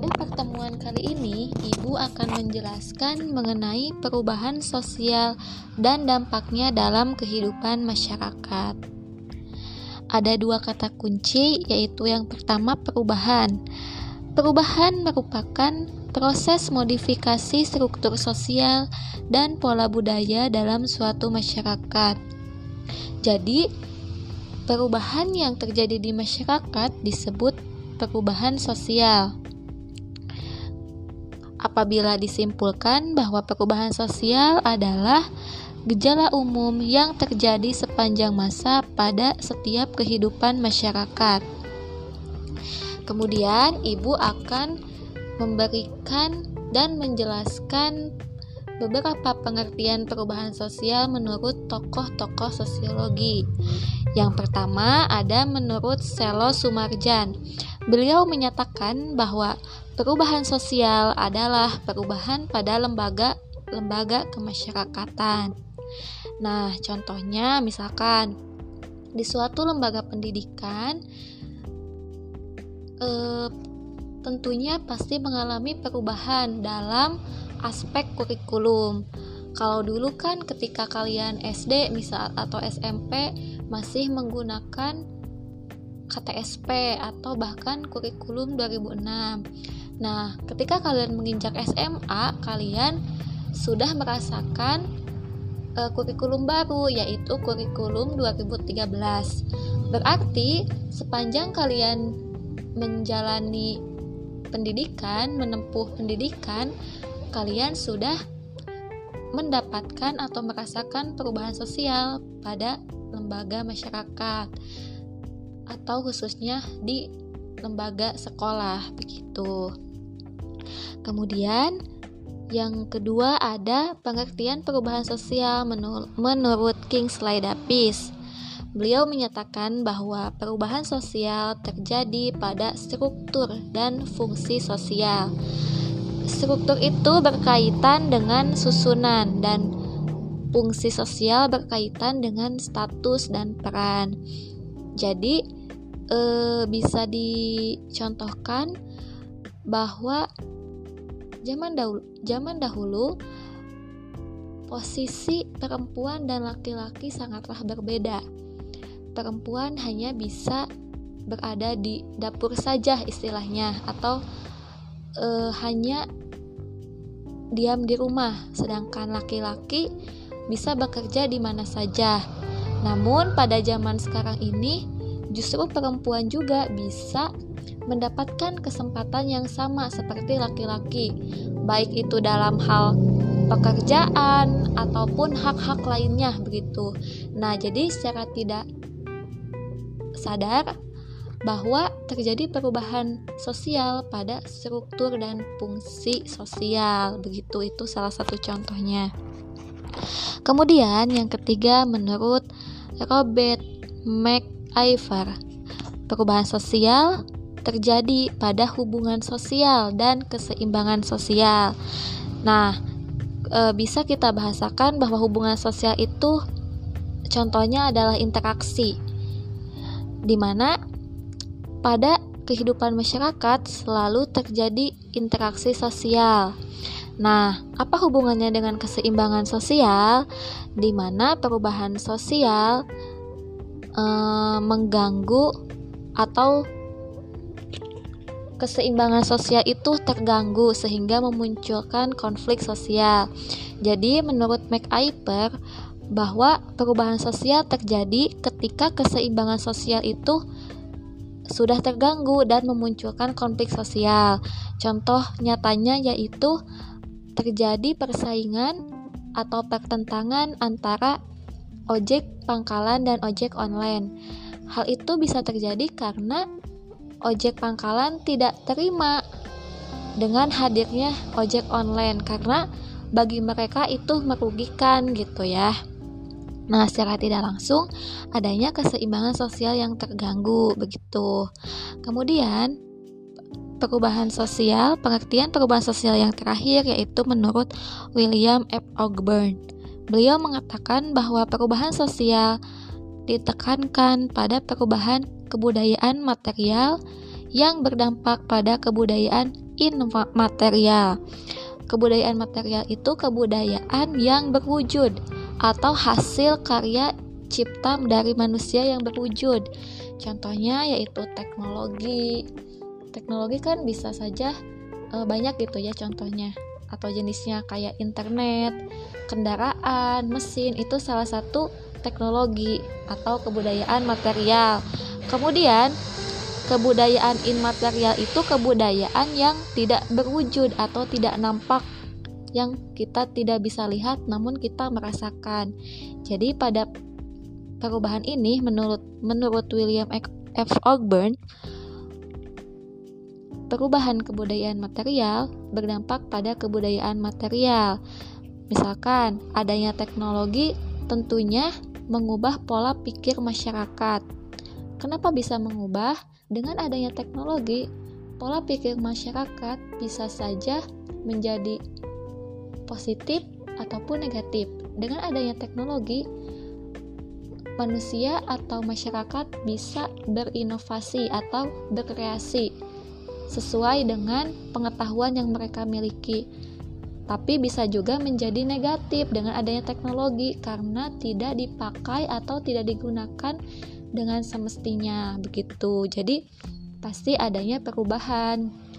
Pada pertemuan kali ini, Ibu akan menjelaskan mengenai perubahan sosial dan dampaknya dalam kehidupan masyarakat. Ada dua kata kunci, yaitu yang pertama perubahan. Perubahan merupakan proses modifikasi struktur sosial dan pola budaya dalam suatu masyarakat. Jadi, perubahan yang terjadi di masyarakat disebut perubahan sosial apabila disimpulkan bahwa perubahan sosial adalah gejala umum yang terjadi sepanjang masa pada setiap kehidupan masyarakat. Kemudian, ibu akan memberikan dan menjelaskan beberapa pengertian perubahan sosial menurut tokoh-tokoh sosiologi. Yang pertama ada menurut Selo Sumarjan. Beliau menyatakan bahwa Perubahan sosial adalah perubahan pada lembaga-lembaga kemasyarakatan. Nah, contohnya misalkan di suatu lembaga pendidikan eh, tentunya pasti mengalami perubahan dalam aspek kurikulum. Kalau dulu kan ketika kalian SD misal atau SMP masih menggunakan KTSP atau bahkan kurikulum 2006. Nah, ketika kalian menginjak SMA, kalian sudah merasakan uh, kurikulum baru yaitu kurikulum 2013. Berarti sepanjang kalian menjalani pendidikan, menempuh pendidikan, kalian sudah mendapatkan atau merasakan perubahan sosial pada lembaga masyarakat atau khususnya di lembaga sekolah begitu. Kemudian yang kedua ada pengertian perubahan sosial menurut Kingsley Davis. Beliau menyatakan bahwa perubahan sosial terjadi pada struktur dan fungsi sosial. Struktur itu berkaitan dengan susunan dan fungsi sosial berkaitan dengan status dan peran. Jadi e, bisa dicontohkan bahwa Zaman dahulu, zaman dahulu posisi perempuan dan laki-laki sangatlah berbeda. Perempuan hanya bisa berada di dapur saja istilahnya atau e, hanya diam di rumah, sedangkan laki-laki bisa bekerja di mana saja. Namun pada zaman sekarang ini justru perempuan juga bisa mendapatkan kesempatan yang sama seperti laki-laki, baik itu dalam hal pekerjaan ataupun hak-hak lainnya begitu. Nah, jadi secara tidak sadar bahwa terjadi perubahan sosial pada struktur dan fungsi sosial. Begitu itu salah satu contohnya. Kemudian yang ketiga menurut Robert McIver, perubahan sosial terjadi pada hubungan sosial dan keseimbangan sosial. Nah, e, bisa kita bahasakan bahwa hubungan sosial itu contohnya adalah interaksi, di mana pada kehidupan masyarakat selalu terjadi interaksi sosial. Nah, apa hubungannya dengan keseimbangan sosial? Di mana perubahan sosial e, mengganggu atau keseimbangan sosial itu terganggu sehingga memunculkan konflik sosial. Jadi menurut MacIver bahwa perubahan sosial terjadi ketika keseimbangan sosial itu sudah terganggu dan memunculkan konflik sosial. Contoh nyatanya yaitu terjadi persaingan atau pertentangan antara ojek pangkalan dan ojek online. Hal itu bisa terjadi karena ojek pangkalan tidak terima dengan hadirnya ojek online karena bagi mereka itu merugikan gitu ya. Nah, secara tidak langsung adanya keseimbangan sosial yang terganggu begitu. Kemudian perubahan sosial, pengertian perubahan sosial yang terakhir yaitu menurut William F. Ogburn. Beliau mengatakan bahwa perubahan sosial ditekankan pada perubahan kebudayaan material yang berdampak pada kebudayaan immaterial. Kebudayaan material itu kebudayaan yang berwujud atau hasil karya cipta dari manusia yang berwujud. Contohnya yaitu teknologi. Teknologi kan bisa saja e, banyak gitu ya contohnya atau jenisnya kayak internet, kendaraan, mesin itu salah satu teknologi atau kebudayaan material. Kemudian kebudayaan immaterial itu kebudayaan yang tidak berwujud atau tidak nampak yang kita tidak bisa lihat namun kita merasakan. Jadi pada perubahan ini menurut menurut William F. Ogburn perubahan kebudayaan material berdampak pada kebudayaan material. Misalkan adanya teknologi tentunya mengubah pola pikir masyarakat. Kenapa bisa mengubah? Dengan adanya teknologi, pola pikir masyarakat bisa saja menjadi positif ataupun negatif. Dengan adanya teknologi, manusia atau masyarakat bisa berinovasi atau berkreasi sesuai dengan pengetahuan yang mereka miliki. Tapi bisa juga menjadi negatif dengan adanya teknologi karena tidak dipakai atau tidak digunakan dengan semestinya begitu. Jadi pasti adanya perubahan